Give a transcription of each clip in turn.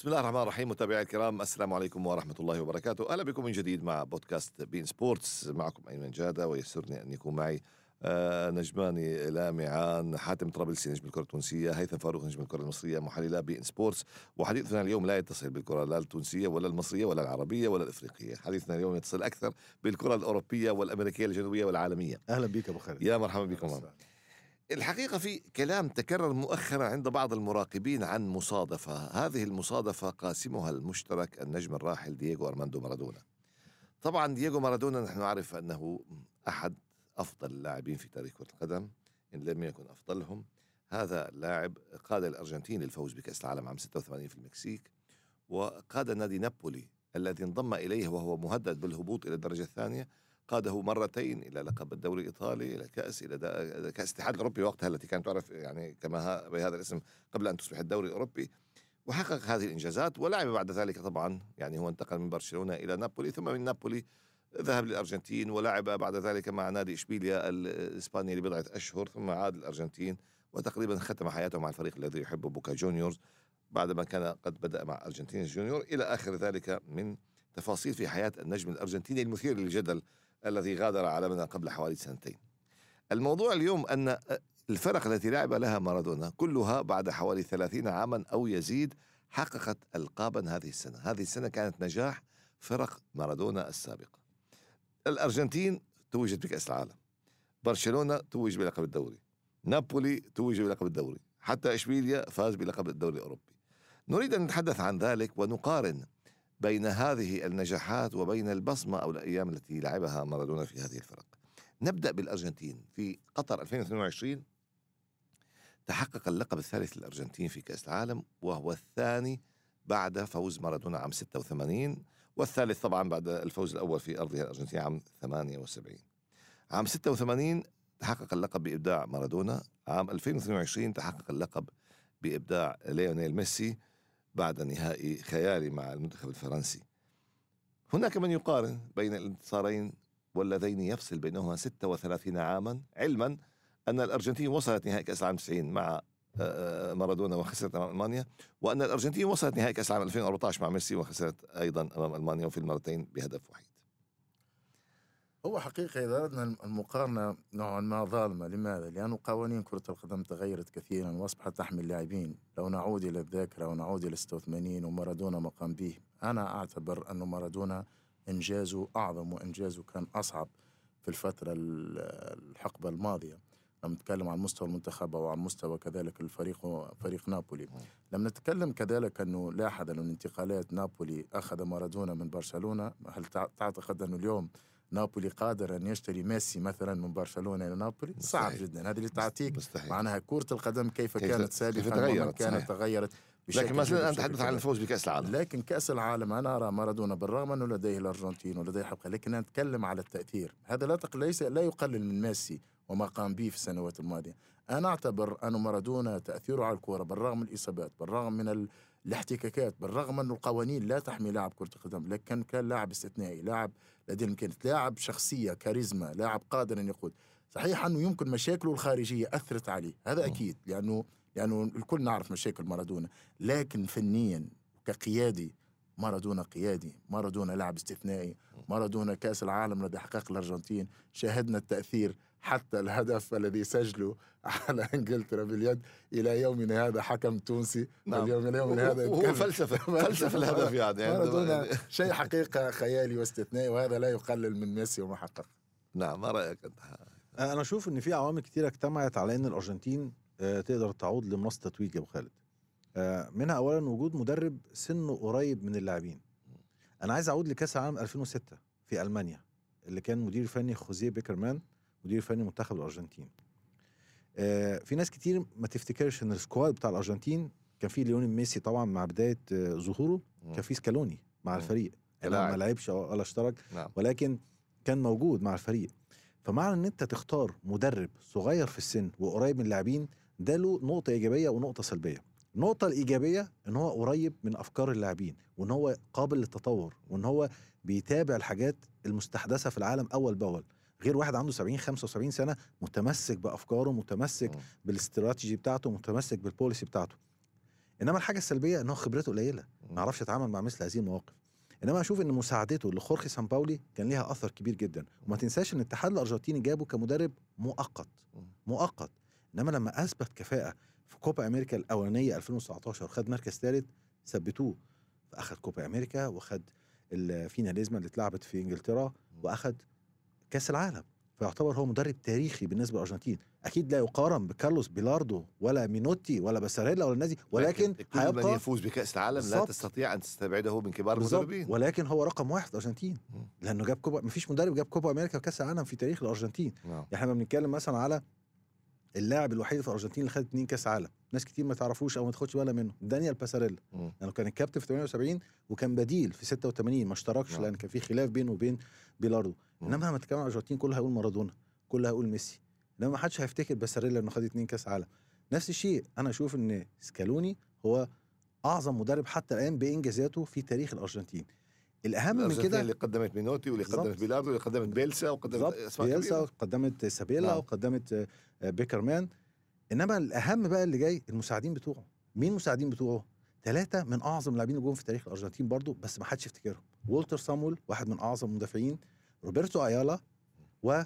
بسم الله الرحمن الرحيم متابعي الكرام السلام عليكم ورحمة الله وبركاته. أهلا بكم من جديد مع بودكاست beIN Sports. معكم أيمن جادة ويسرني أن يكون معي آه نجمان لامعان حاتم طرابلسي نجم الكرة التونسية هيثم فاروق نجم الكرة المصرية محللا beIN Sports. وحديثنا اليوم لا يتصل بالكرة لا التونسية ولا المصرية ولا العربية ولا الإفريقية. حديثنا اليوم يتصل أكثر بالكرة الأوروبية والأمريكية الجنوبية والعالمية. أهلا بك أبو خالد. يا مرحبا بكم. الحقيقة في كلام تكرر مؤخرا عند بعض المراقبين عن مصادفة. هذه المصادفة قاسمها المشترك النجم الراحل دييغو أرماندو مارادونا. طبعا دييغو مارادونا نحن نعرف أنه أحد أفضل اللاعبين في تاريخ كرة القدم. إن لم يكن أفضلهم هذا اللاعب قاد الأرجنتين للفوز بكأس العالم عام 86 في المكسيك وقاد نادي نابولي الذي انضم إليه وهو مهدد بالهبوط إلى الدرجة الثانية. قاده مرتين إلى لقب الدوري الإيطالي إلى كأس إلى كأس الاتحاد الأوروبي وقتها التي كانت تعرف يعني كما بهذا الاسم قبل أن تصبح الدوري الأوروبي. وحقق هذه الإنجازات ولعب بعد ذلك طبعا يعني هو انتقل من برشلونة إلى نابولي ثم من نابولي ذهب للأرجنتين ولعب بعد ذلك مع نادي إشبيليا الإسباني لبضعة أشهر ثم عاد للأرجنتين وتقريبا ختم حياته مع الفريق الذي يحبه بوكا جونيورز بعدما كان قد بدأ مع أرجنتين جونيور. إلى آخر ذلك من تفاصيل في حياة النجم الأرجنتيني المثير للجدل الذي غادر عالمنا قبل حوالي سنتين. الموضوع اليوم أن الفرق التي لعب لها مارادونا كلها بعد حوالي 30 عاما أو يزيد حققت القابا هذه السنة، هذه السنة كانت نجاح فرق مارادونا السابقه. الأرجنتين توجت بكأس العالم. برشلونة توج بلقب الدوري. نابولي توج بلقب الدوري، حتى إشبيليا فاز بلقب الدوري الأوروبي. نريد أن نتحدث عن ذلك ونقارن بين هذه النجاحات وبين البصمة أو الأيام التي لعبها مارادونا في هذه الفرق. نبدأ بالأرجنتين. في قطر 2022 تحقق اللقب الثالث للأرجنتين في كأس العالم وهو الثاني بعد فوز مارادونا عام 86 والثالث طبعا بعد الفوز الأول في أرضها الأرجنتين عام 78 عام 86 تحقق اللقب بإبداع مارادونا. عام 2022 تحقق اللقب بإبداع ليونيل ميسي. بعد نهائي خيالي مع المنتخب الفرنسي. هناك من يقارن بين الانتصارين واللذين يفصل بينهما 36 عاما علما أن الأرجنتين وصلت نهائي كأس العالم 90 مع آه، مارادونا وخسرت أمام ألمانيا وأن الأرجنتين وصلت نهائي كأس العالم 2014 مع ميسي وخسرت أيضا أمام ألمانيا وفي المرتين بهدف وحيد. هو حقيقة إذا أردنا المقارنة نوعا ما ظالمة. لماذا؟ لأن قوانين كرة القدم تغيرت كثيرا وأصبحت تحمل لاعبين لو نعود إلى الذاكرة ونعود إلى 86 ومارادونا ما قام به أنا أعتبر أن مارادونا إنجازه أعظم وإنجازه كان أصعب في الفترة ال- الحقبة الماضية. لما نتكلم عن مستوى المنتخب أو عن مستوى كذلك الفريق فريق نابولي. لما نتكلم كذلك أنه لاحظ أن انتقالات نابولي أخذ مارادونا من برشلونة. هل تع- تعتقد أنه اليوم نابولي قادر أن يشتري ميسي مثلا من برشلونة إلى نابولي صعب مستحيل. جدا هذه اللي تعطيك مستحيل معناها كرة القدم كيف, كيف- كانت كيف سابقا تغيرت، وما كانت صحيح. تغيرت بشكل لكن بشكل نتحدث عن. الفوز بكأس العالم لكن كأس العالم أنا أرى مارادونا بالرغم أنه لديه الأرجنتين ولديه حقه لكن أنا أتكلم على التأثير هذا لا تق... ليس لا يقلل من ميسي وما قام به في السنوات الماضية أنا أعتبر أن مارادونا تأثيره على الكرة بالرغم من الإصابات بالرغم من ال... الاحتكاكات بالرغم أن القوانين لا تحمي لاعب كرة القدم لكن كان لاعب استثنائي لاعب لديه الإمكانيات لاعب شخصية كاريزما لاعب قادر أن يقود. صحيح أنه يمكن مشاكله الخارجية أثرت عليه. هذا مم. أكيد لأنه لأنه الكل نعرف مشاكل مارادونا. لكن فنيا كقيادي مارادونا قيادي مارادونا لاعب استثنائي مارادونا كأس العالم الذي حقق الأرجنتين شاهدنا التأثير حتى الهدف الذي سجله على إنجلترا باليد إلى يومنا هذا حكم تونسي نعم. واليوم إلى يومنا هذا وهو يتكلم. فلسفة فلسفة الهدف يعني مارادونا شيء حقيقة خيالي واستثنائي وهذا لا يقلل من ميسي وما حقق نعم ما رأيك أنت؟ أنا أشوف إن في عوامل كتيرة اجتمعت على إن الأرجنتين آه، تقدر تعود لمنصة تتويج يا أبو خالد. آه، منها اولا وجود مدرب سنه قريب من اللاعبين. أنا عايز أعود لكأس العالم 2006 في ألمانيا اللي كان مدير فني خوزيه بيكرمان. مدير فني منتخب الأرجنتين. آه، في ناس كتير ما تفتكرش إن ال squad بتاع الأرجنتين كان فيه ليونيل ميسي طبعا مع بداية آه، ظهوره كان فيه سكالوني مع. الفريق. لا. ما لعبش ولا اشترك نعم. ولكن كان موجود مع الفريق. فمعنى إن أنت تختار مدرب صغير في السن وقريب من اللاعبين ده له نقطة إيجابية ونقطة سلبية. النقطة الإيجابية إن هو قريب من أفكار اللاعبين وإن هو قابل للتطور وإن هو بيتابع الحاجات المستحدثة في العالم أول بأول. غير واحد عنده 70 75 سنة متمسك بأفكاره متمسك. بالاستراتيجي بتاعته متمسك بالبوليسي بتاعته. إنما الحاجة السلبية إن هو خبرته قليلة. ما يعرفش يتعامل مع مثل هذه المواقف. إنما أشوف إن مساعدته لخورخي سامباولي كان ليها أثر كبير جدا. وما تنساش إن الاتحاد الأرجنتيني جابه كمدرب مؤقت. مؤقت. إنما لما أثبت كفاءة في كوبا أمريكا الأولانية 2019 وخد مركز ثالث ثبتوه. فأخد كوبا أمريكا واخد ال Finalissima اللي اتلعبت في إنجلترا وأخد كأس العالم. فيعتبر هو مدرب تاريخي بالنسبة للارجنتين أكيد لا يقارن بكارلوس بيلاردو ولا مينوتي ولا باساريلا ولا الناس دي ولكن كل من هيبقى يفوز بكأس العالم لا. تستطيع أن تستبعده من كبار المدربين. ولكن هو رقم واحد في الارجنتين. لأنه جاب كوبا مفيش مدرب جاب كوبا أمريكا وكأس العالم في تاريخ الأرجنتين. نعم. إحنا ما بنتكلم مثلا على اللاعب الوحيد في الأرجنتين اللي خد اتنين كاس عالم. ناس كتير ما تعرفوش أو ما تاخدش بالها منه. دانيال باساريلا. لأنه كان الكابتن في 78 وكان بديل في 86 ما اشتركش نعم. لأن كان في خلاف بينه وبين بيلاردو. إنما لما تتكلم عن الأرجنتين كله هيقول مارادونا كله هيقول ميسي. إنما ما حدش هيفتكر باساريلا إنه خد اتنين كاس عالم. نفس الشيء أنا أشوف إن سكالوني هو أعظم مدرب حتى الآن بإنجازاته في تاريخ الأرجنتين. الأهم من كده اللي قدمت مينوتي واللي. قدمت بيلاردو واللي قدمت بيلسا وقدمت بيلسا كبيرة. قدمت سابيلا نعم. وقدمت آه، بيكرمان. إنما الأهم بقى اللي جاي المساعدين بتوعه. مين المساعدين بتوعه؟ ثلاثة من أعظم اللاعبين اللي جم في تاريخ الأرجنتين برضو بس ما حدش يفتكرهم. وولتر سامويل واحد من أعظم المدافعين. روبرتو أيالا و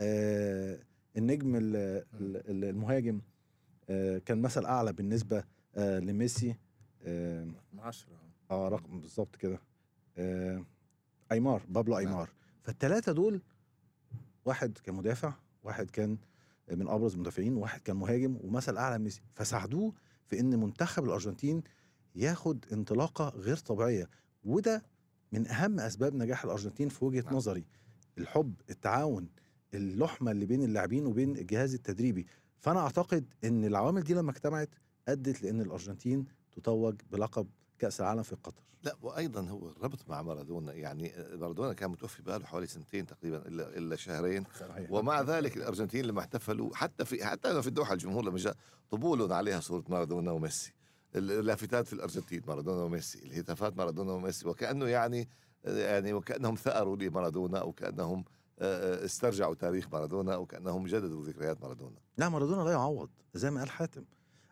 آه، النجم ال- ال- ال- المهاجم آه، كان مثل أعلى بالنسبة آه، لميسي. آه، عشرة. آه رقم بالظبط كده. أيمار بابلو نعم. أيمار. فالثلاثه دول واحد كان مدافع واحد كان من أبرز المدافعين وواحد كان مهاجم ومثل أعلى من ميسي. فساعدوه في إن منتخب الأرجنتين ياخد انطلاقة غير طبيعية. وده من أهم أسباب نجاح الأرجنتين في وجهة نعم. نظري. الحب التعاون اللحمة اللي بين اللاعبين وبين الجهاز التدريبي. فأنا أعتقد إن العوامل دي لما اجتمعت أدت لإن الأرجنتين تتوج بلقب كأس العالم في قطر. لا وأيضا هو الربط مع مارادونا يعني مارادونا كان متوفي بقاله حوالي سنتين تقريبا إلا إلا شهرين. صحيح. ومع ذلك الأرجنتين لما احتفلوا حتى في حتى في الدوحة الجمهور لما جاء طبول عليها صورة مارادونا وميسي. اللافتات في الأرجنتين مارادونا وميسي الهتافات مارادونا وميسي وكأنه يعني يعني وكأنهم ثأروا لمارادونا أو كانهم آه، استرجعوا تاريخ مارادونا أو كانهم جددوا ذكريات مارادونا. لا مارادونا لا يعوض زي ما قال حاتم.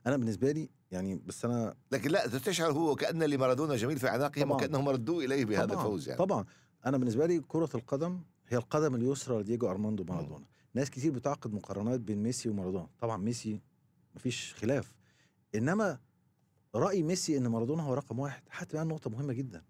أنا بالنسبة لي يعني بس أنا لكن لا تشعر هو كأن لمارادونا جميل في أعناقهم. وكأنهم ردوا إليه بهذا الفوز يعني. طبعا. أنا بالنسبة لي كرة القدم هي القدم اليسرى لدييجو أرماندو مارادونا. ناس كتير بتعقد مقارنات بين ميسي ومارادونا. طبعا ميسي مفيش خلاف. إنما رأي ميسي إن مارادونا هو رقم واحد حتى بقى نقطة مهمة جدا.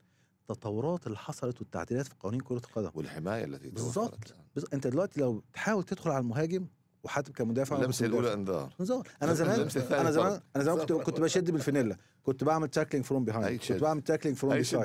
التطورات اللي حصلت والتعديلات في قوانين كرة القدم. والحماية التي بالظبط. أنت دلوقتي لو تحاول تدخل على المهاجم وحاتم كمدافع اللمسة الأولى. انذار. انذار. أنا زمان أنا زمان. أنا زمان كنت كنت بشد بالفانيلا كنت بعمل tackling from high behind. كنت بعمل tackling from هيثم.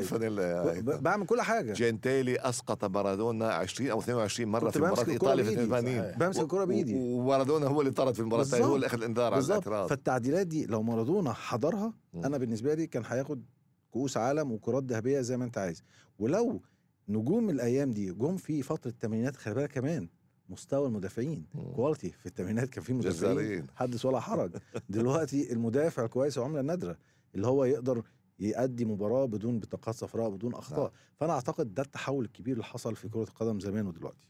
بعمل كل حاجة. جنتيلي أسقط مارادونا 20 أو 22 مرة في مباراة إيطاليا في بإيدي. 82 صحيح. بمسك الكرة بإيدي. ومارادونا هو اللي طرد في المباراة الثانية هو اللي أخذ الإنذار على الأعتراض. فالتعديلات دي لو مارادونا حضرها. أنا بالنسبة لي كان هياخد كؤوس عالم وكرات ذهبية زي ما أنت عايز. ولو نجوم الأيام دي جم في فترة الثمانينات خلي بالك كمان مستوى المدافعين. كواليتي في الثمانينات كان في مدافعين. حدث ولا حرج. دلوقتي المدافع كويس عمله نادرة. اللي هو يقدر يأدي مباراة بدون بطاقات صفراء بدون أخطاء. نعم. فأنا أعتقد ده التحول الكبير اللي حصل في كرة القدم زمان ودلوقتي.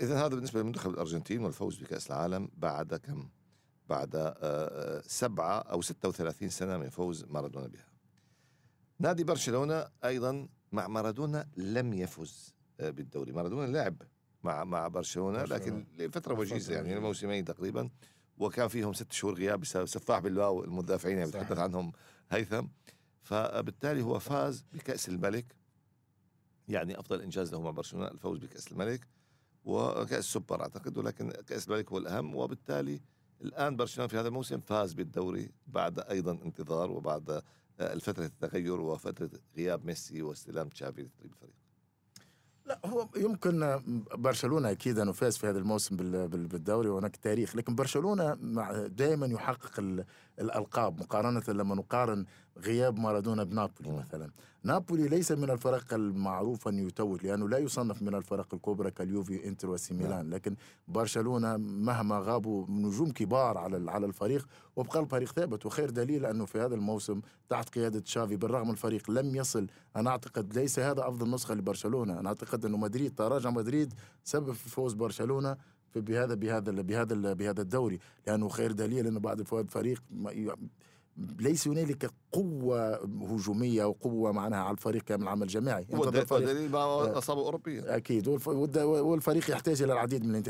إذا هذا بالنسبة لمنتخب الأرجنتين والفوز بكأس العالم بعد كم؟ بعد آه، آه، سبعة أو 36 سنة من فوز مارادونا بها. نادي برشلونة أيضا مع مارادونا لم يفز. بالدوري مارادونا لعب مع مع برشلونة. لكن لفترة فترة وجيزة يعني. موسمين تقريبا وكان فيهم ست شهور غياب بسبب سفاح بالواو المدافعين يعني. بتحدث عنهم هيثم فبالتالي هو فاز بكأس الملك يعني أفضل إنجاز له مع برشلونة الفوز بكأس الملك وكأس سوبر أعتقد ولكن كأس الملك هو الأهم وبالتالي الآن برشلونة في هذا الموسم فاز بالدوري بعد أيضا انتظار وبعد آه، الفترة التغير وفترة غياب ميسي واستلام تشافي لتدريب الفريق لا هو يمكن برشلونة أكيد أنه فاز في هذا الموسم بال- بال- بالدوري وهناك تاريخ لكن برشلونة دائما يحقق الألقاب مقارنة لما نقارن غياب مارادونا بنابولي. مثلا. نابولي ليس من الفرق المعروف أن يتوج لأنه لا يصنف من الفرق الكبرى كاليوفي إنتر وسي ميلان لكن برشلونة مهما غابوا نجوم كبار على على الفريق وبقى الفريق ثابت. وخير دليل أنه في هذا الموسم تحت قيادة شافي بالرغم الفريق لم يصل أنا أعتقد ليس هذا أفضل نسخة لبرشلونة. أنا أعتقد أنه مدريد تراجع مدريد سبب في فوز برشلونة. بهذا بهذا بهذا بهذا الدوري لأنه خير دليل انه بعد فوات فريق ليس هنالك قوة هجومية وقوة معناها على الفريق كامل عمل جماعي. والدليل ما أصابه أوروبيا أكيد. والفريق يحتاج إلى العديد من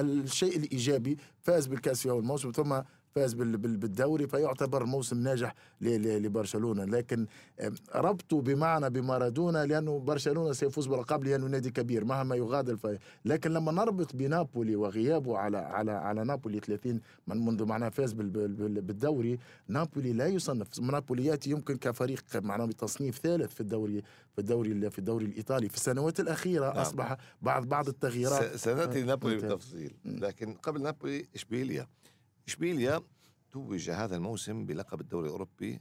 الشيء الإيجابي فاز بالكأس في أول موسم ثم فاز بالدوري فيعتبر موسم ناجح لبرشلونة. لكن ربطوا بمعنى بمارادونا لأنه برشلونة سيفوز بالالقاب لأنه نادي كبير مهما يغادر في لكن لما نربط بنابولي وغيابه على على على نابولي 30 من منذ معناه فاز بالدوري نابولي لا يصنف نابولي ياتي يمكن كفريق معناه بتصنيف ثالث في الدوري في الدوري في الدوري الإيطالي. في السنوات الأخيرة نعم. أصبح بعض بعض التغييرات سنأتي نابولي بالتفصيل لكن قبل نابولي إشبيليا. إشبيليا توج هذا الموسم بلقب الدوري الأوروبي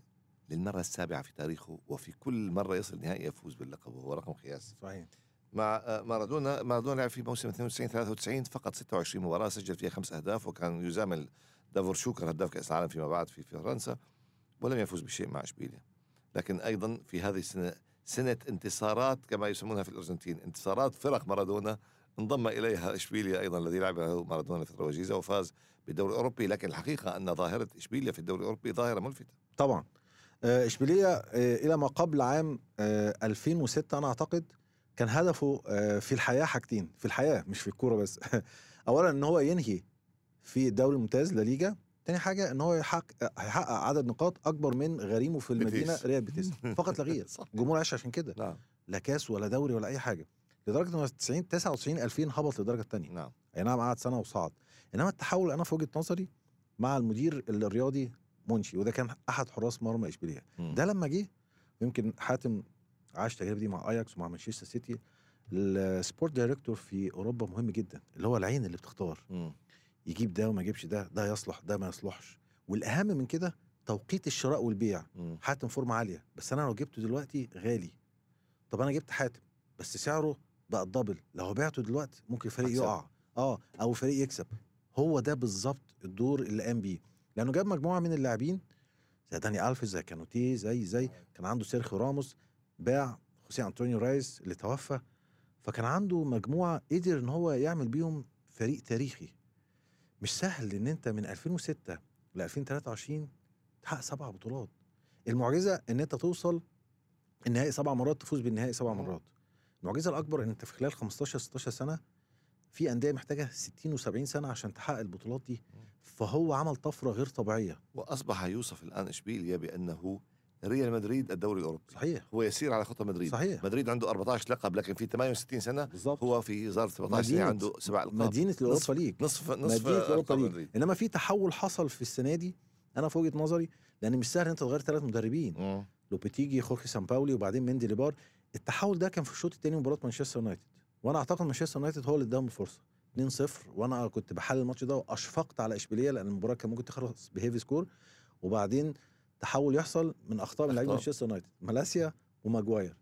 للمرة السابعة في تاريخه وفي كل مرة يصل نهائي يفوز باللقب وهو رقم قياسي. صحيح. مع آه، مارادونا مارادونا لعب في موسم 92 93 فقط 26 مباراة سجل فيها خمس أهداف وكان يزامل دافور شوكر هداف كأس العالم فيما بعد في فرنسا ولم يفوز بشيء مع إشبيليا. لكن أيضا في هذه السنة سنة انتصارات كما يسمونها في الأرجنتين انتصارات فرق مارادونا انضم إليها إشبيليا أيضا الذي لعبه مارادونا فترة وجيزة وفاز بالدوري الأوروبي. لكن الحقيقة أن ظاهرة إشبيليا في الدوري الأوروبي ظاهرة ملفتة. طبعا. آه، إشبيليا آه، إلى ما قبل عام 2006 آه، أنا أعتقد كان هدفه في الحياة حاجتين في الحياة مش في الكورة بس. اولا إن هو ينهي في الدوري الممتاز لا ليجا. تاني حاجة إن هو يحقق هيحقق عدد نقاط أكبر من غريمه في المدينة ريال بيتيس. فقط لا غير. الجمهور عاش عشان كده. نعم. لا كاس ولا دوري ولا أي حاجة. لدرجة إن 90 99 2000 هبط للدرجه الثانية نعم. اي نعم قعد سنة وصعد. إنما التحول أنا في وجهة نظري مع المدير الرياضي منشي وده كان أحد حراس مرمى إشبيلية. ده لما جه يمكن حاتم عاش التجربه دي مع اياكس ومع مانشستر سيتي ال sport director في أوروبا مهم جدا اللي هو العين اللي بتختار. م. يجيب ده وما يجيبش ده ده يصلح ده ما يصلحش. والأهم من كده توقيت الشراء والبيع. م. حاتم فورمة عالية. بس أنا لو جبته دلوقتي غالي. طب أنا جبت حاتم بس سعره بقى ال double. لو بعته دلوقتي ممكن الفريق يقع. آه أو الفريق يكسب. هو ده بالظبط الدور اللي قام بيه لأنه جاب مجموعة من اللاعبين زي داني الفيز زي كانوتي زي زي كان عنده سيرخيو راموس باع خوسيه أنطونيو رييس اللي توفى. فكان عنده مجموعة قدر إن هو يعمل بيهم فريق تاريخي. مش سهل إن أنت من 2006 ل 2023 تحقق سبع بطولات. المعجزة إن أنت توصل النهائي سبع مرات تفوز بالنهائي سبع مرات. المعجزة الأكبر إن أنت في خلال 15 16 سنة في أندية محتاجة 60 و70 سنة عشان تحقق البطولات دي. فهو عمل طفرة غير طبيعية. وأصبح يوصف الآن اشبيليا بأنه ريال مدريد الدوري الأوروبي. صحيح. هو يسير على خطى مدريد. صحيح. مدريد عنده 14 لقب لكن في 68 سنة بالزبط. هو في صار 17 سنة عنده سبع ألقاب. مدينة ال Europa League. نصف نصف مدينة ال Europa League. إنما في تحول حصل في السنة دي أنا في وجهة نظري لأن مش سهل أنت تغير ثلاث مدربين. لوبيتيجي خورخي سامباولي وبعدين مينديليبار. التحول ده كان في الشوط الثاني مباراة مانشستر يونايتد وأنا أعتقد مانشستر يونايتد هو اللي اداهم الفرصة. 2-0 وأنا كنت بحلل الماتش ده وأشفقت على إشبيلية لأن المباراة كان ممكن تخلص ب heavy score. وبعدين تحول يحصل من أخطاء من لعيبة مانشستر يونايتد مالاسيا وماجواير.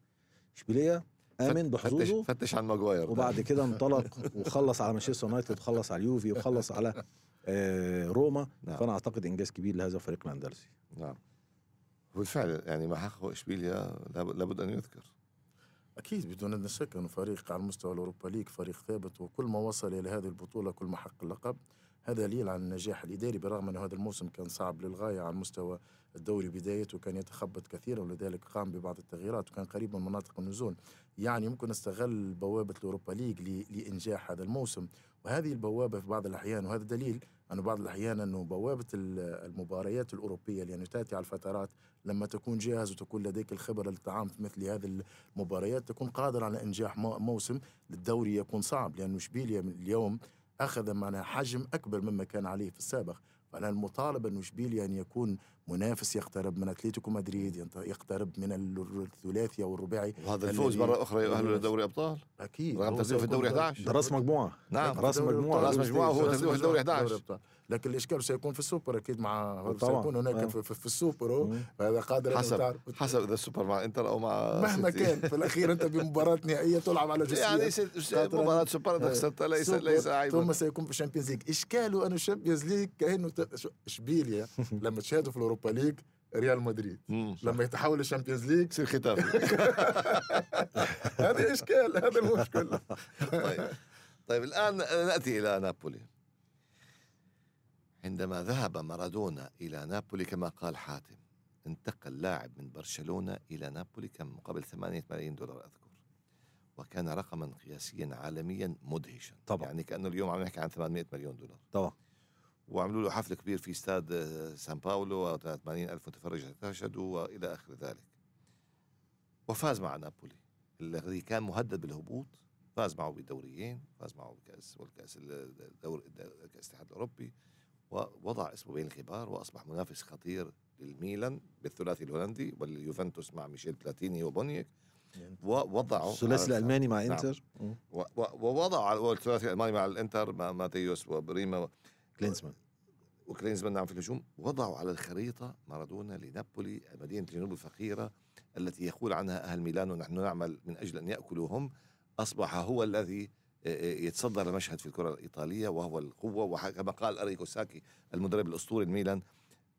إشبيلية آمن بحظوظه فتش, فتش عن ماجواير. وبعد كده انطلق وخلص على مانشستر يونايتد وخلص على اليوفي وخلص على آه روما. نعم. فأنا أعتقد إنجاز كبير لهذا الفريق الأندلسي. نعم. وبالفعل يعني ما حققه اشبيليا لابد أن يذكر. أكيد بدون ادنى شك انه فريق على مستوى ال Europa League فريق ثابت وكل ما وصل إلى هذه البطولة كل ما حقق اللقب. هذا دليل على النجاح الإداري برغم أنه هذا الموسم كان صعب للغاية على مستوى الدوري بدايته كان يتخبط كثيرا ولذلك قام ببعض التغييرات وكان قريب من مناطق النزول. يعني يمكن استغل بوابة ال Europa League لإنجاح هذا الموسم. وهذه البوابة في بعض الأحيان وهذا دليل أنه بعض الأحيان أنه بوابة المباريات الأوروبية اللي يعني تأتي على الفترات لما تكون جاهز وتكون لديك الخبرة للطعام في مثل هذه المباريات تكون قادر على إنجاح موسم للدوري يكون صعب لأنه إشبيليا اليوم أخذ معنا حجم أكبر مما كان عليه في السابق. فانا المطالبه انه إشبيليا أن يكون منافس يقترب من أتلتيكو مدريد يقترب من الثلاثي أو الرباعي. وهذا الفوز مرة أخرى يؤهل لدوري أبطال. أكيد. رغم ترتيبه في الدوري 11 ده راس مجموعة. نعم. راس مجموعة. راس مجموعة وهو ترتيبه في الدوري 11 لكن الإشكال سيكون في السوبر أكيد مع طبعا. سيكون هناك آه. في, في, في السوبر. هذا قادر حسب حسب إذا السوبر مع إنتر أو مع مهما. كان في الأخير أنت بمباراة نهائية تلعب على جسيم يعني ست- مباراة سوبر انت خسرت ليس ليس عيبا. ثم سيكون في ال Champions League. إشكاله أنه ال Champions League كأنه إشبيليا. لما تشاهدوا في ال Europa League ريال مدريد. لما يتحول لل Champions League يصير ختافي. هذا إشكال هذا المشكل طيب. طيب الآن نأتي إلى نابولي. عندما ذهب مارادونا إلى نابولي كما قال حاتم انتقل لاعب من برشلونة إلى نابولي كم مقابل 8 ملايين دولار أذكر. وكان رقما قياسيا عالميا مدهشا. طبعا. يعني كأنه اليوم عم نحكي عن 800 مليون دولار. طبعا. وعملوا له حفل كبير في استاد آه، سان باولو و80 ألف متفرج تشهدوا وإلى آخر ذلك. وفاز مع نابولي الذي كان مهدد بالهبوط فاز معه بدوريين فاز معه بكأس والكأس الدور كأس الاتحاد الأوروبي ووضع اسمه بين الكبار وأصبح منافس خطير للميلان بالثلاثي الهولندي واليوفنتوس مع ميشيل بلاتيني وبونييك. ووضعوا الثلاثي الألماني مع نعم. إنتر؟ و- ووضعوا على الثلاثي الألماني مع الإنتر مع ماتيوس وبريمه كلينزمان وكلينزمان نعم في الهجوم. وضعوا على الخريطة مارادونا لنابولي مدينة الجنوب الفقيرة التي يقول عنها أهل ميلانو نحن نعمل من أجل أن يأكلوا هم أصبح هو الذي آه، آه، يتصدر المشهد في الكرة الإيطالية وهو القوة. وكما قال أريكو ساكي المدرب الأسطوري الميلان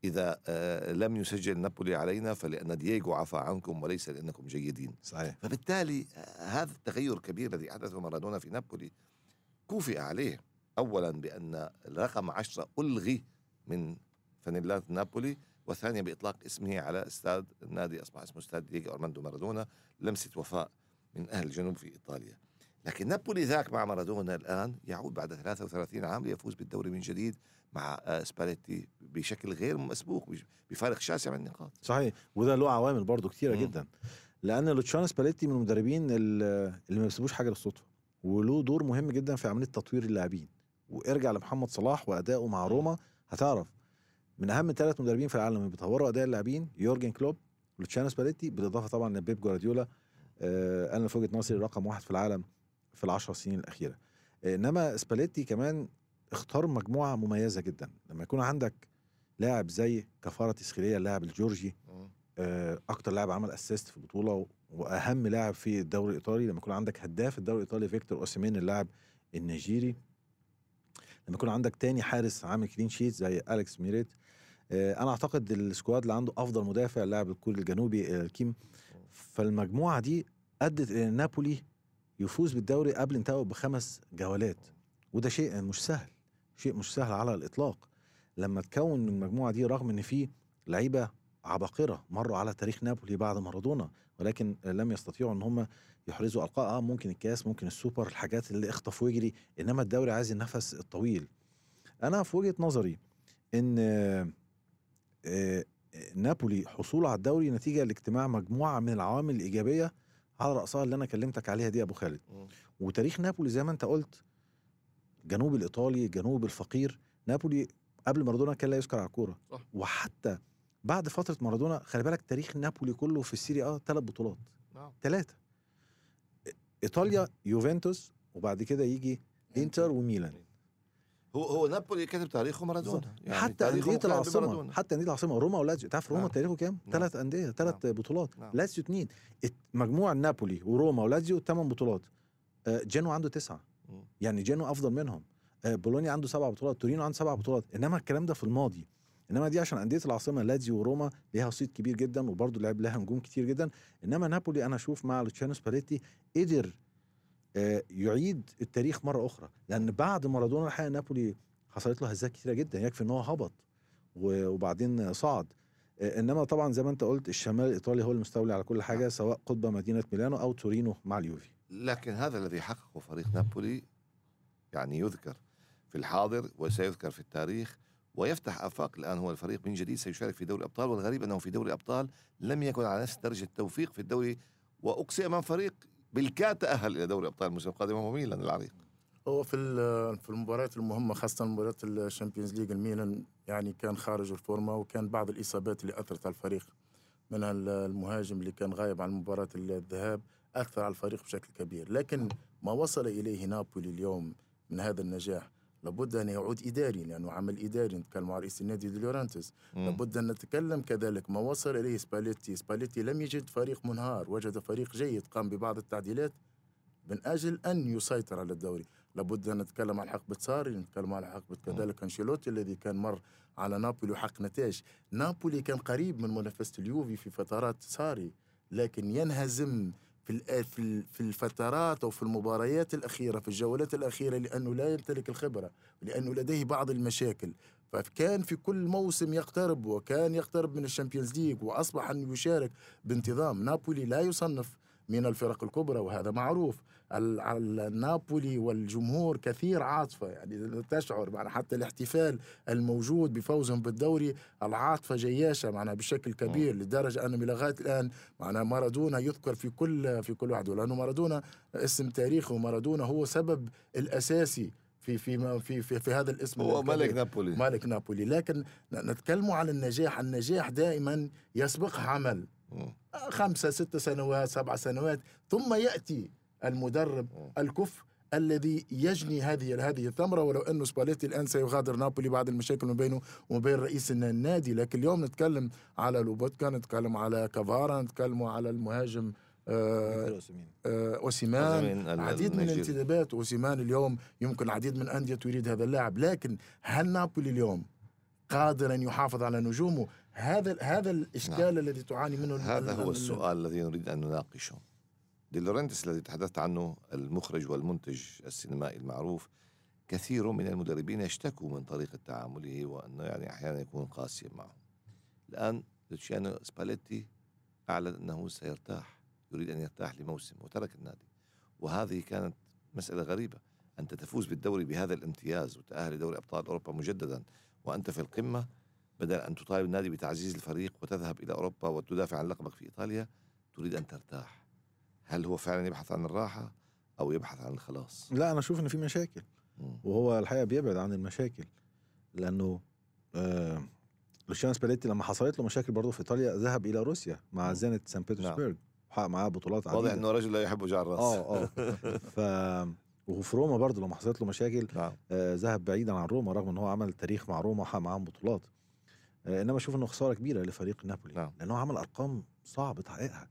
إذا آه، لم يسجل نابولي علينا فلأن دييغو عفى عنكم وليس لأنكم جيدين. صحيح. فبالتالي هذا التغير الكبير الذي حدثه مارادونا في نابولي كوفئ عليه. اولا بأن رقم عشرة ألغي من فانيلات نابولي وثانيا بإطلاق اسمه على استاد النادي أصبح اسمه استاد دييغو ارماندو مارادونا لمسة وفاء من أهل الجنوب في إيطاليا. لكن نابولي ذاك مع مارادونا الآن يعود بعد 33 عام ليفوز بالدوري من جديد مع آه، سباليتي بشكل غير مسبوق بفارق شاسع من النقاط. صحيح. وده له عوامل برضو كتيرة مم. جدا. لأن لوتشانو سباليتي من المدربين ال- اللي ما بيسيبوش حاجة للصدفه وله دور مهم جدا في عملية تطوير اللاعبين. وارجع لمحمد صلاح وادائه مع روما هتعرف من أهم ثلاث مدربين في العالم اللي بيطوروا أداء اللاعبين يورجن كلوب ولوتشانو سباليتي بالإضافة طبعا لبيب جوارديولا آه أنا في وجهه نظري رقم واحد في العالم في العشر سنين الأخيرة. آه إنما سباليتي كمان اختار مجموعة مميزة جدا. لما يكون عندك لاعب زي كفاراتسخيليا اللاعب الجورجي آه، أكتر لاعب عمل assist في البطولة وأهم لاعب في الدوري الإيطالي لما يكون عندك هداف الدوري الإيطالي فيكتور أوسيمين اللاعب النيجيري لما يكون عندك تاني حارس عامل clean sheet زي اليكس ميريت آه، أنا أعتقد ال squad اللي عنده أفضل مدافع اللاعب الكوري الجنوبي آه، كيم فالمجموعة دي أدت إلى نابولي يفوز بالدوري قبل انتهائه بخمس جولات. وده شيء مش سهل شيء مش سهل على الإطلاق. لما تكون المجموعة دي رغم إن في لعيبة عباقرة مروا على تاريخ نابولي بعد مارادونا ولكن لم يستطيعوا إن هم يحرزوا القاب آه ممكن الكاس ممكن السوبر الحاجات اللي اخطف ويجري إنما الدوري عايز النفس الطويل. أنا في وجهة نظري إن آه، آه، نابولي حصوله على الدوري نتيجة لاجتماع مجموعة من العوامل الإيجابية على رأسها اللي أنا كلمتك عليها دي أبو خالد. وتاريخ نابولي زي ما أنت قلت الجنوب الإيطالي الجنوب الفقير نابولي قبل مارادونا كان لا يذكر على الكورة. صح. وحتى بعد فترة مارادونا خلي بالك تاريخ نابولي كله في السيريا آه ثلاث بطولات. نعم ثلاثة إيطاليا يوفنتوس وبعد كده يجي إنتر. وميلان. هو هو نابولي كتب تاريخه مارادونا؟ يعني حتى أندية العاصمة. حتى أندية العاصمة روما ولازيو تعرف روما نعم. تاريخه كام؟ نعم. ثلاث أندية ثلاث بطولات. نعم. لازيو اثنين مجموع نابولي وروما ولازيو ثمان بطولات. آه، جنوا عنده تسعة. يعني جنوا أفضل منهم. آه، بولونيا عنده سبع بطولات تورينو عنده سبع بطولات. إنما الكلام ده في الماضي. إنما دي عشان أندية العاصمة لازيو وروما ليها صيت كبير جدا وبرضه لعب لها نجوم كتير جدا. إنما نابولي أنا أشوف مع لوتشانو سباليتي قدر آه، يعيد التاريخ مرة أخرى. لأن بعد مارادونا الحقيقة نابولي حصلت له هزات كتيرة جدا. يكفي إن هو هبط وبعدين صعد. آه، إنما طبعا زي ما أنت قلت الشمال الإيطالي هو المستولي على كل حاجة سواء قطب مدينة ميلانو أو تورينو مع اليوفي. لكن هذا الذي حققه فريق نابولي يعني يذكر في الحاضر وسيذكر في التاريخ ويفتح آفاق الآن هو الفريق من جديد سيشارك في دوري الأبطال والغريب أنه في دوري الأبطال لم يكن على نفس درجة التوفيق في الدوري واقصي أمام فريق بالكاد تأهل إلى دوري الأبطال الموسم القادم وهو ميلان العريق. هو في في المباريات المهمة خاصة مباريات ال Champions League الميلان يعني كان خارج الفورمة وكان بعض الإصابات اللي أثرت على الفريق منها ال- المهاجم اللي كان غايب عن مباراة الذهاب أثر على الفريق بشكل كبير. لكن ما وصل إليه نابولي اليوم من هذا النجاح لابد أن يعود إداري لأنه عمل إداري نتكلم مع رئيس النادي دي لورينتيس لابد أن نتكلم كذلك ما وصل إليه سباليتي؟ سباليتي لم يجد فريق منهار وجد فريق جيد قام ببعض التعديلات من أجل أن يسيطر على الدوري. لابد أن نتكلم عن حقبة ساري نتكلم عن حقبة كذلك أنشيلوتي الذي كان مر على نابولي وحقق نتائج. نابولي كان قريب من منافسة اليوفي في فترات ساري لكن ينهزم في ال- في ال- في الفترات أو في المباريات الأخيرة في الجولات الأخيرة لأنه لا يمتلك الخبرة لأنه لديه بعض المشاكل. فكان في كل موسم يقترب وكان يقترب من ال Champions League وأصبح أن يشارك بانتظام نابولي لا يصنف من الفرق الكبرى وهذا معروف. نابولي والجمهور كثير عاطفة يعني تشعر معنا حتى الاحتفال الموجود بفوزهم بالدوري العاطفة جياشة معنا بشكل كبير لدرجة أنه لغاية الآن معنا مارادونا يذكر في كل في كل واحد لأنه مارادونا اسم تاريخي ومارادونا هو سبب الأساسي في في في في, في هذا الاسم هو. ملك نابولي مالك نابولي لكن ن- نتكلم على النجاح النجاح دائما يسبقه عمل. خمسة ست سنوات سبع سنوات ثم يأتي المدرب. الكفء الذي يجني هذه هذه الثمرة ولو انه سباليتي الآن سيغادر نابولي بعد المشاكل ما بينه وما بين رئيس النادي لكن اليوم نتكلم على لوبوتكا نتكلم على كفارا نتكلم على المهاجم آه. آه، أوسيمان عديد من. الانتدابات أوسيمان اليوم يمكن عديد من الانديه تريد هذا اللاعب لكن هل نابولي اليوم قادر أن يحافظ على نجومه هذا هذا الإشكال نعم. الذي تعاني منه هذا هو ال- السؤال الذي نريد أن نناقشه دي لورنتس الذي تحدثت عنه المخرج والمنتج السينمائي المعروف. كثير من المدربين يشتكوا من طريقة تعامله وأنه يعني أحيانا يكون قاسيا معهم. الآن لوتشيانو سباليتي أعلن أنه سيرتاح يريد أن يرتاح لموسم وترك النادي. وهذه كانت مسألة غريبة. أنت تفوز بالدوري بهذا الامتياز وتأهل لدوري أبطال أوروبا مجددا وأنت في القمة بدل أن تطالب النادي بتعزيز الفريق وتذهب إلى أوروبا وتدافع عن لقبك في إيطاليا تريد أن ترتاح. هل هو فعلا يبحث عن الراحة أو يبحث عن الخلاص؟ لا أنا أشوف ان في مشاكل. وهو الحقيقة بيبعد عن المشاكل لأنه آه لوشيان سباليتي لما حصلت له مشاكل برضه في إيطاليا ذهب إلى روسيا مع مم. زينيت سان بطرسبرغ وحقق معاه بطولات واضح عديده أنه رجل لا يحب وجع الرأس. آه آه. ف وفي روما برضه لما حصلت له مشاكل نعم. آه ذهب بعيدا عن روما رغم ان هو عمل تاريخ مع روما وحقق معاهم بطولات. آه إنما أشوف إنه خسارة كبيرة لفريق نابولي. نعم. لأنه عمل أرقام صعب تحقيقها.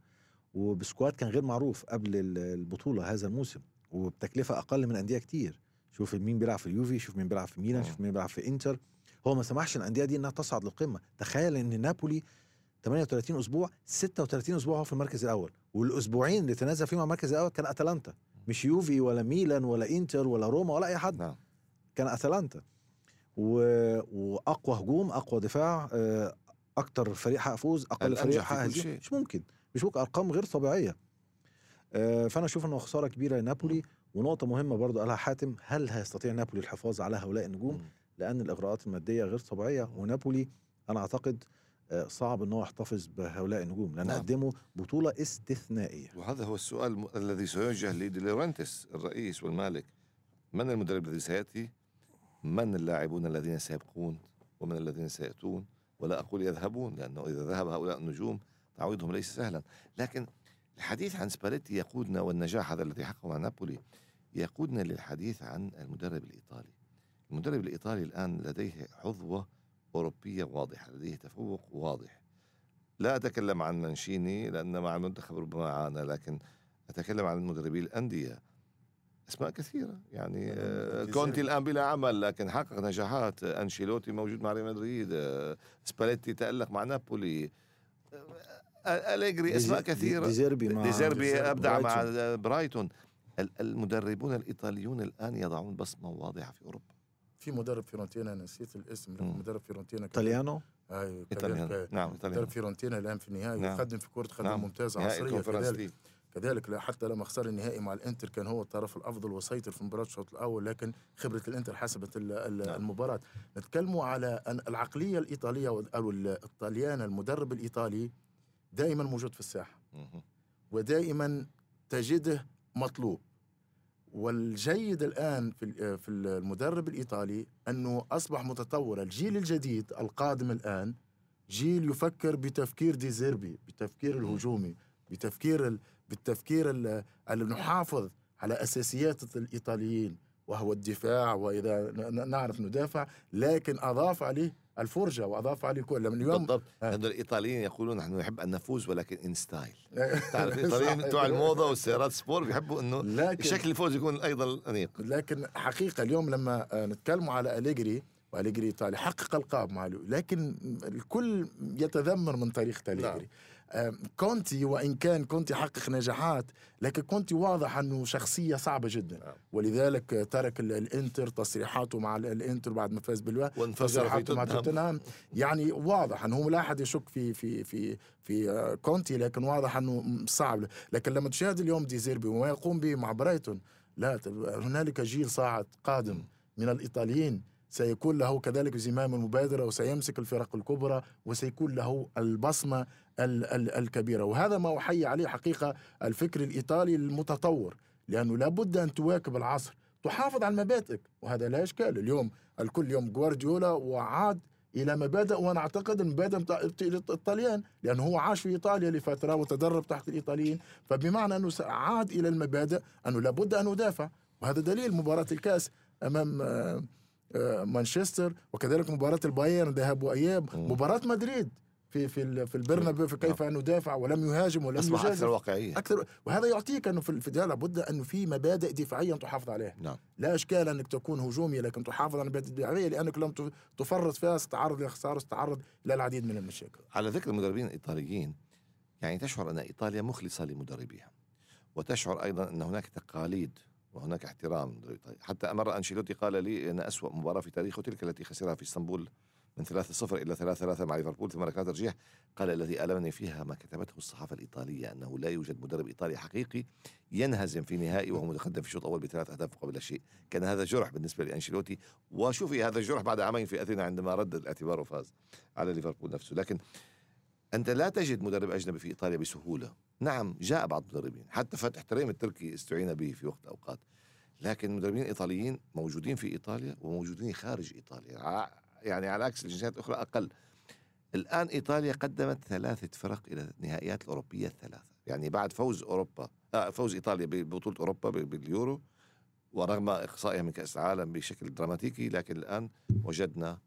وبسكواد كان غير معروف قبل ال- البطولة هذا الموسم وبتكلفة أقل من انديه كتير. شوف مين بيلعب في اليوفي شوف مين بيلعب في ميلان مم. شوف مين بيلعب في إنتر. هو ما سمحش الأندية دي إنها تصعد للقمة. تخيل إن نابولي 38 أسبوع 36 أسبوع هو في المركز الأول والأسبوعين اللي تنازل فيهم المركز الأول كان أتلانتا. مش يوفي ولا ميلان ولا إنتر ولا روما ولا أي حد. نعم. كان أتلانتا. و... وأقوى هجوم أقوى دفاع آه، أكتر فريق حقق فوز أقل فريق حقق. مش ممكن. ممكن أرقام غير طبيعية. آه، فأنا أشوف إنه خسارة كبيرة لنابولي. ونقطة مهمة برضو قالها حاتم هل هيستطيع نابولي الحفاظ على هؤلاء النجوم. لأن الإغراءات المادية غير طبيعية. ونابولي أنا أعتقد آه، صعب إن هو يحتفظ بهؤلاء النجوم لأن نعم. قدموا بطولة استثنائية. وهذا هو السؤال الذي سيوجه لدي لورنتس الرئيس والمالك. من المدرب الذي سيأتي؟ من اللاعبون الذين سيبقون؟ ومن الذين سيأتون؟ ولا أقول يذهبون لأنه إذا ذهب هؤلاء النجوم تعويضهم ليس سهلا. لكن الحديث عن سباليتي يقودنا والنجاح هذا الذي حققه مع نابولي يقودنا للحديث عن المدرب الإيطالي. المدرب الإيطالي الآن لديه حظوة أوروبية واضحة لديه تفوق واضح. لا أتكلم عن منشيني لأن مع المنتخب ربما عانى لكن أتكلم عن مدربي الأندية. أسماء كثيرة يعني آه،. كونتي الآن بلا عمل لكن حقق نجاحات. آه، أنشيلوتي موجود مع ريال مدريد آه، سباليتي تألق مع نابولي. أليجري أسماء ديزي- كثيرة ديزيربي مع ديزيربي أبدع مع برايتون. برايتون ال- المدربون الإيطاليون الآن يضعون بصمة واضحة في أوروبا في مدرب فيرونتينا نسيت الاسم لكن. مدرب فيرونتينا أيوه كذلك نعم مدرب إيطاليان فيرونتينا الآن في النهائي نعم. يقدم في كرة قدم نعم. ممتازة عصرية كذلك كذلك لا- حتى لما خسر النهائي مع الإنتر كان هو الطرف الأفضل وسيطر في مباراة الشوط الأول لكن خبرة الإنتر حسبت نعم. المباراة نتكلموا على العقلية الإيطالية أو أو الطليان المدرب الإيطالي دائما موجود في الساحة. ودائما تجده مطلوب. والجيد الآن في ال- في المدرب الإيطالي أنه أصبح متطور. الجيل الجديد القادم الآن جيل يفكر بتفكير ديزيربي بتفكير الهجومي بتفكير ال... بالتفكير ال- اللي نحافظ على أساسيات الإيطاليين وهو الدفاع وإذا نعرف ندافع لكن أضاف عليه الفرجة وأضاف عليه كل. لما اليوم بالضبط. آه. لأن الإيطاليين يقولون نحن نحب أن نفوز ولكن in style تعرف صح. الإيطاليين بتوع الموضة والسيارات sport بيحبوا أنه لكن شكل الفوز يكون أيضا أنيق. لكن حقيقة اليوم لما آه، نتكلم على أليجري واليجري ايطالي حقق ألقاب مع لكن الكل يتذمر من طريقه أليجري. نعم. كونتي وإن كان كونتي حقق نجاحات لكن كونتي واضح أنه شخصية صعبة جدا. نعم. ولذلك ترك ال- الإنتر تصريحاته مع ال- الإنتر بعد ما فاز بالوا وانفجر في مع توتنهام. يعني واضح أنه لا أحد يشك في في في في آه، كونتي لكن واضح أنه صعب. لكن لما تشاهد اليوم دي زيربي وما يقوم به مع برايتون لا هنالك جيل صاعد قادم من الإيطاليين. سيكون له كذلك زمام المبادره وسيمسك الفرق الكبرى وسيكون له البصمة ال- ال- الكبيرة. وهذا ما أحيي عليه حقيقة الفكر الإيطالي المتطور لأنه لابد أن تواكب العصر تحافظ على مبادئك وهذا لا إشكال. اليوم الكل يوم جوارديولا وعاد إلى مبادئ وأنا أعتقد المبادئ الطليان لأنه هو عاش في إيطاليا لفترة وتدرب تحت الإيطاليين. فبمعنى أنه عاد إلى المبادئ أنه لابد أن ندافع وهذا دليل مباراة الكأس أمام مانشستر وكذلك مباراة البايرن ذهاب وأياب. مباراة مدريد في في في البرنابيو في كيف ندافع ولم يهاجم ولم أصبح يجازف. أكثر واقعية. أكثر وهذا يعطيك أنه في الفداء لابد أنه في مبادئ دفاعية تحافظ عليها. نعم. لا إشكال أنك تكون هجومي لكن تحافظ على المبادئ الدفاعيه لأنك لم تفرط فيها ستتعرض لخسارة ستتعرض إلى العديد من المشاكل. على ذكر المدربين الإيطاليين يعني تشعر أن إيطاليا مخلصة لمدربيها وتشعر أيضا أن هناك تقاليد وهناك احترام. حتى مره أنشيلوتي قال لي إن أسوأ مباراة في تاريخه تلك التي خسرها في إسطنبول من 3-0 إلى 3-3 مع ليفربول ثم ركلات ترجيح قال الذي ألمني فيها ما كتبته الصحافة الإيطالية أنه لا يوجد مدرب إيطالي حقيقي ينهزم في نهائي وهو متقدم في الشوط الأول بثلاث أهداف قبل شيء كان هذا جرح بالنسبة لأنشيلوتي. وشوفي هذا الجرح بعد عامين في أثينا عندما رد الاعتبار وفاز على ليفربول نفسه. لكن أنت لا تجد مدرب أجنبي في إيطاليا بسهولة. نعم جاء بعض المدربين حتى فتح تريم التركي استعين به في وقت أوقات. لكن المدربين الايطاليين موجودين في إيطاليا وموجودين خارج إيطاليا ع- يعني على عكس الجنسيات الأخرى أقل. الآن إيطاليا قدمت ثلاثة فرق إلى النهائيات الأوروبية الثلاثة. يعني بعد فوز أوروبا آه فوز إيطاليا ببطولة أوروبا ب- باليورو ورغم إقصائها من كأس العالم بشكل دراماتيكي لكن الآن وجدنا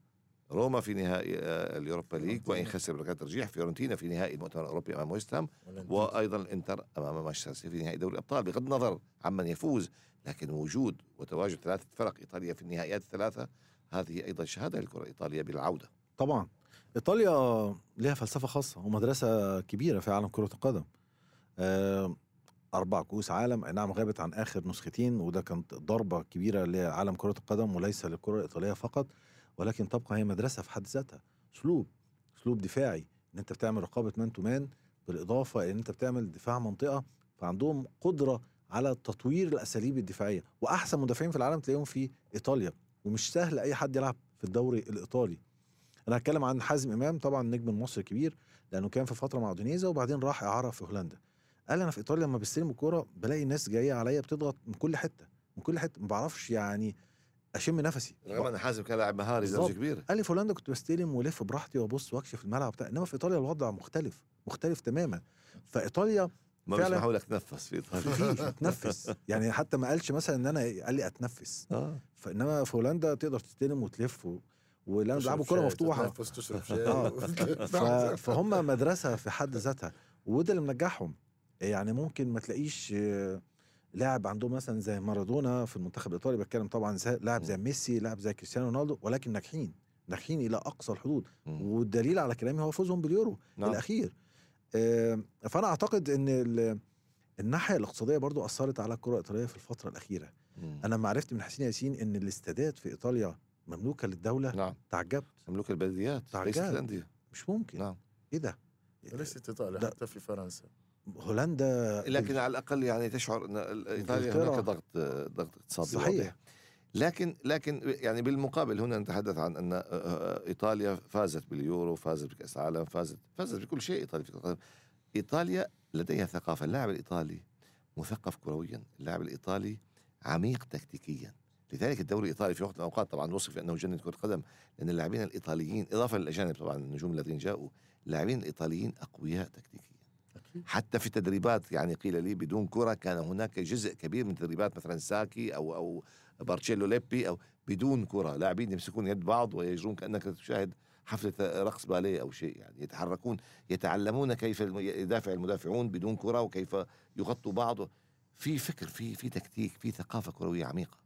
روما في نهائي آه، ال Europa League وإن خسر بركلات ترجيح فيورنتينا في نهائي المؤتمر الأوروبي أمام ويست هام وأيضا الإنتر أمام مانشستر سيتي في نهائي دوري الأبطال بغض النظر عمن يفوز لكن وجود وتواجد ثلاثة فرق إيطاليا في النهائيات الثلاثة هذه أيضا شهادة للكره الايطاليه بالعودة. طبعا. إيطاليا لها فلسفة خاصة ومدرسة كبيرة في عالم كرة القدم. آه، أربع كؤوس عالم. نعم غابت عن آخر نسختين وده كانت ضربة كبيرة لعالم كرة القدم وليس للكرة الإيطالية فقط. ولكن تبقى هي مدرسة في حد ذاتها. اسلوب اسلوب دفاعي إن أنت بتعمل رقابة man to man بالإضافة إن أنت بتعمل دفاع منطقة فعندهم قدرة على تطوير الأساليب الدفاعية. وأحسن مدافعين في العالم تلاقيهم في إيطاليا. ومش سهل أي حد يلعب في الدوري الإيطالي. أنا هتكلم عن حازم إمام طبعا نجم المصري الكبير لأنه كان في فترة مع دونيزا وبعدين راح إعارة في هولندا. قال أنا في إيطاليا لما بستلم الكورة بلاقي الناس جاية عليا بتضغط من كل حتة من كل حتة. ما بعرفش يعني أشم نفسي. رغم ان حازم كان لاعب مهاري. درجه كبيره قال لي في هولندا كنت بستلم والف براحتي وأبص وأكشف الملعب بتاع إنما في إيطاليا الوضع مختلف مختلف تماما. فإيطاليا ما فعلاً. بيسمحوا لك تنفس في إيطاليا. في اتنفس يعني حتى ما قالش مثلا إن أنا قال لي أتنفس. آه. فإنما في هولندا تقدر تستلم وتلف و... ولما بيلعبوا كرة مفتوحة. تنفس تشرب آه. ف... شاي فهم مدرسة في حد ذاتها. وده اللي منجحهم. يعني ممكن ما تلاقيش آه، لاعب عندهم مثلا زي مارادونا في المنتخب الإيطالي بتكلم طبعا زي لاعب زي ميسي لاعب زي كريستيانو رونالدو ولكن ناجحين ناجحين إلى أقصى الحدود. والدليل على كلامي هو فوزهم باليورو نعم. الأخير. فأنا أعتقد إن ال- الناحية الاقتصادية برضو أثرت على الكرة الإيطالية في الفترة الأخيرة. مم. أنا ما عرفت من حسين ياسين إن الاستادات في إيطاليا مملوكة للدولة نعم. تعجبت. مملوك البلديات تعجب. ليست الانديه مش ممكن. نعم. إيه ده؟ ليست إيطاليا. حتى في فرنسا. هولندا لكن على الأقل يعني تشعر إن ال- إيطاليا. هناك ضغط ضغط اقتصادي صحيح. واضح. لكن لكن يعني بالمقابل هنا نتحدث عن أن آه، آه، إيطاليا فازت باليورو فازت بكأس العالم فازت فازت بكل شيء إيطاليا في. إيطاليا لديها ثقافة اللاعب الإيطالي مثقف كرويا اللاعب الإيطالي عميق تكتيكيا لذلك الدوري الإيطالي في وقت من الأوقات طبعا وصف انه جنة كرة قدم لأن اللاعبين الإيطاليين اضافه للأجانب طبعا النجوم الذين جاءوا اللاعبين الإيطاليين أقوياء تكتيكيا. حتى في التدريبات يعني قيل لي بدون كرة كان هناك جزء كبير من تدريبات مثلا ساكي أو أو بارتشيلو ليبي أو بدون كرة. لاعبين يمسكون يد بعض ويجرون كأنك تشاهد حفلة رقص باليه أو شيء يعني. يتحركون يتعلمون كيف يدافع المدافعون بدون كرة وكيف يغطوا بعض. في فكر في في تكتيك في ثقافة كروية عميقة.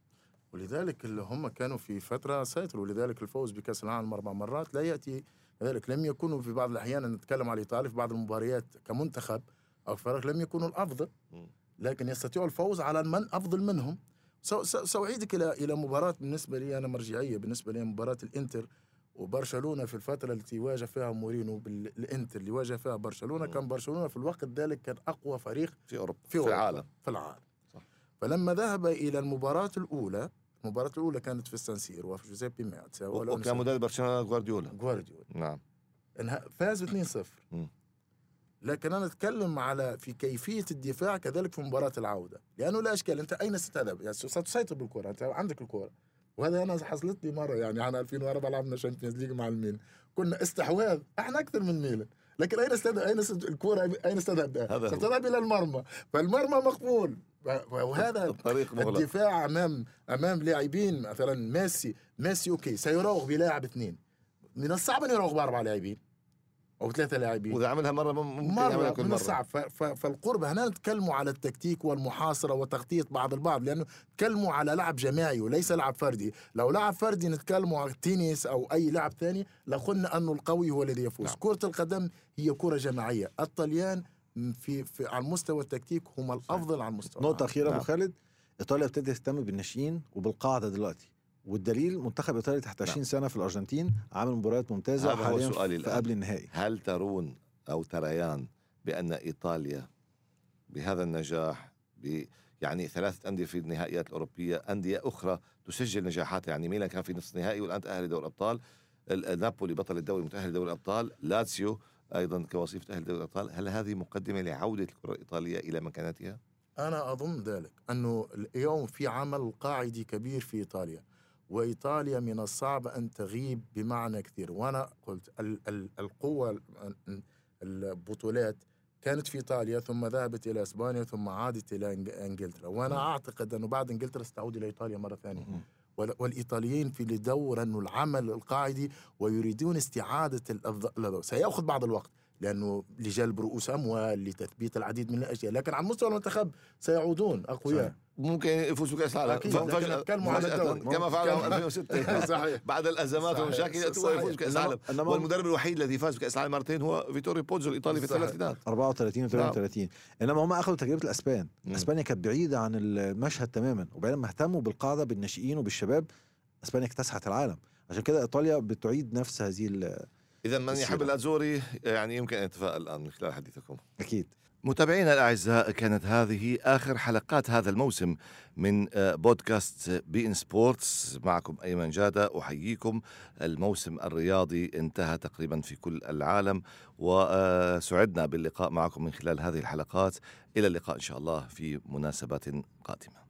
ولذلك اللي هم كانوا في فترة سيطروا. ولذلك الفوز بكأس العالم أربع مرات لا يأتي لذلك لم يكونوا في بعض الأحيان نتكلم على إيطاليا في بعض المباريات كمنتخب أو فرق لم يكونوا الأفضل مم. لكن يستطيعوا الفوز على من أفضل منهم سأعيدك إلى إلى مباراة بالنسبة لي أنا مرجعية بالنسبة لي مباراة الإنتر وبرشلونة في الفترة التي واجه فيها مورينو بالانتر اللي واجه فيها برشلونة مم. كان برشلونة في الوقت ذلك كان أقوى فريق في اوروبا في في, أوروبا. العالم في العالم صح. فلما ذهب إلى المباراة الأولى المباراه الأولى كانت في السان سيرو وفي جوزيبي مياتسا وكان مدرب برشلونة جوارديولا جوارديولا نعم. انها فاز 2-0 مم. لكن أنا أتكلم على في كيفية الدفاع كذلك في مباراة العودة. لأنه لا إشكال أنت أين ستذهب؟ يعني ستسيطر بالكرة أنت عندك الكرة. وهذا أنا حصلت لي مرة يعني عام 2004 لعبنا Champions League مع الميلان. كنا استحواذ إحنا أكثر من ميلان. لكن أين استذهب أين الكرة اين استذهب هو. ستذهب إلى المرمى. فالمرمى مقفول ف- وهذا الطريق مغلق. الدفاع أمام أمام لاعبين مثلا ميسي ميسي okay سيراوغ بلاعب اثنين. من الصعب ان يراوغ بأربع لاعبين أو ثلاثة لاعبين. وإذا عملها مرة ممكن يعملها مرة كل من مرة. الصعب. فالقرب هنا نتكلموا على التكتيك والمحاصرة وتغطية بعض البعض لأنه نتكلموا على لعب جماعي وليس لعب فردي. لو لعب فردي نتكلموا على التنس أو أي لعب ثاني لقلنا أنه القوي هو الذي يفوز. نعم. كرة القدم هي كرة جماعية. الطليان في, في على المستوى التكتيك هم الأفضل على المستوى. نقطة العام. أخيرة أبو نعم. خالد. إيطاليا ابتدت تهتم بالناشئين وبالقاعدة دلوقتي. والدليل منتخب إيطاليا تحت 20 سنة في الأرجنتين عامل مباريات ممتازة هذا هو حاليا سؤالي في. قبل النهائي. هل ترون أو تريان بأن إيطاليا بهذا النجاح ب يعني ثلاثة أندية في النهائيات الأوروبية أندية أخرى تسجل نجاحات يعني ميلان كان في نصف نهائي والآن تأهل لدوري الأبطال. ال- ال- نابولي بطل الدوري متأهل لدوري الأبطال. لاتسيو أيضا كوصيف تأهل لدوري الأبطال هل هذه مقدمة لعودة الكرة الإيطالية إلى مكانتها؟ أنا أظن ذلك أنه اليوم في عمل قاعدي كبير في إيطاليا وإيطاليا من الصعب أن تغيب بمعنى كثير. وأنا قلت ال ال القوة ال- البطولات كانت في إيطاليا ثم ذهبت إلى إسبانيا ثم عادت إلى إنج- إنجلترا. وأنا أعتقد أنه بعد إنجلترا ستعود إلى إيطاليا مرة ثانية. وال- والإيطاليين في الدور أنه العمل القاعدي ويريدون استعادة الأفضل. سيأخذ بعض الوقت لأنه لجلب رؤوس أموال لتثبيت العديد من الأشياء لكن على مستوى المنتخب سيعودون أقوياء. ممكن يفوز بكأس العالم. نتكلموا على الدوري. كما فعل نتكلم- 2006 صحيح. بعد الأزمات صحيح. والمشاكل يأتي صحيح. ويفوز بكأس إنما- العالم. والمدرب الوحيد الذي فاز بكأس العالم مرتين هو فيتوريو بوزو الإيطالي في. الثلاثينات 34 و 38 إنما هم أخذوا تجربة الأسبان. أسبانيا كانت بعيدة عن المشهد تماما. وبعدين لما اهتموا بالقاعدة بالناشئين وبالشباب أسبانيا اكتسحت العالم. عشان كده إيطاليا بتعيد نفس هذه إذا من. يحب الأزوري يعني يمكن أن يتفائل الآن من خلال حديثكم. أكيد. متابعينا الأعزاء كانت هذه آخر حلقات هذا الموسم من آه، بودكاست بي إن سبورتس. معكم أيمن جادة أحييكم. الموسم الرياضي انتهى تقريبا في كل العالم وسعدنا باللقاء معكم من خلال هذه الحلقات. إلى اللقاء إن شاء الله في مناسبات قادمة.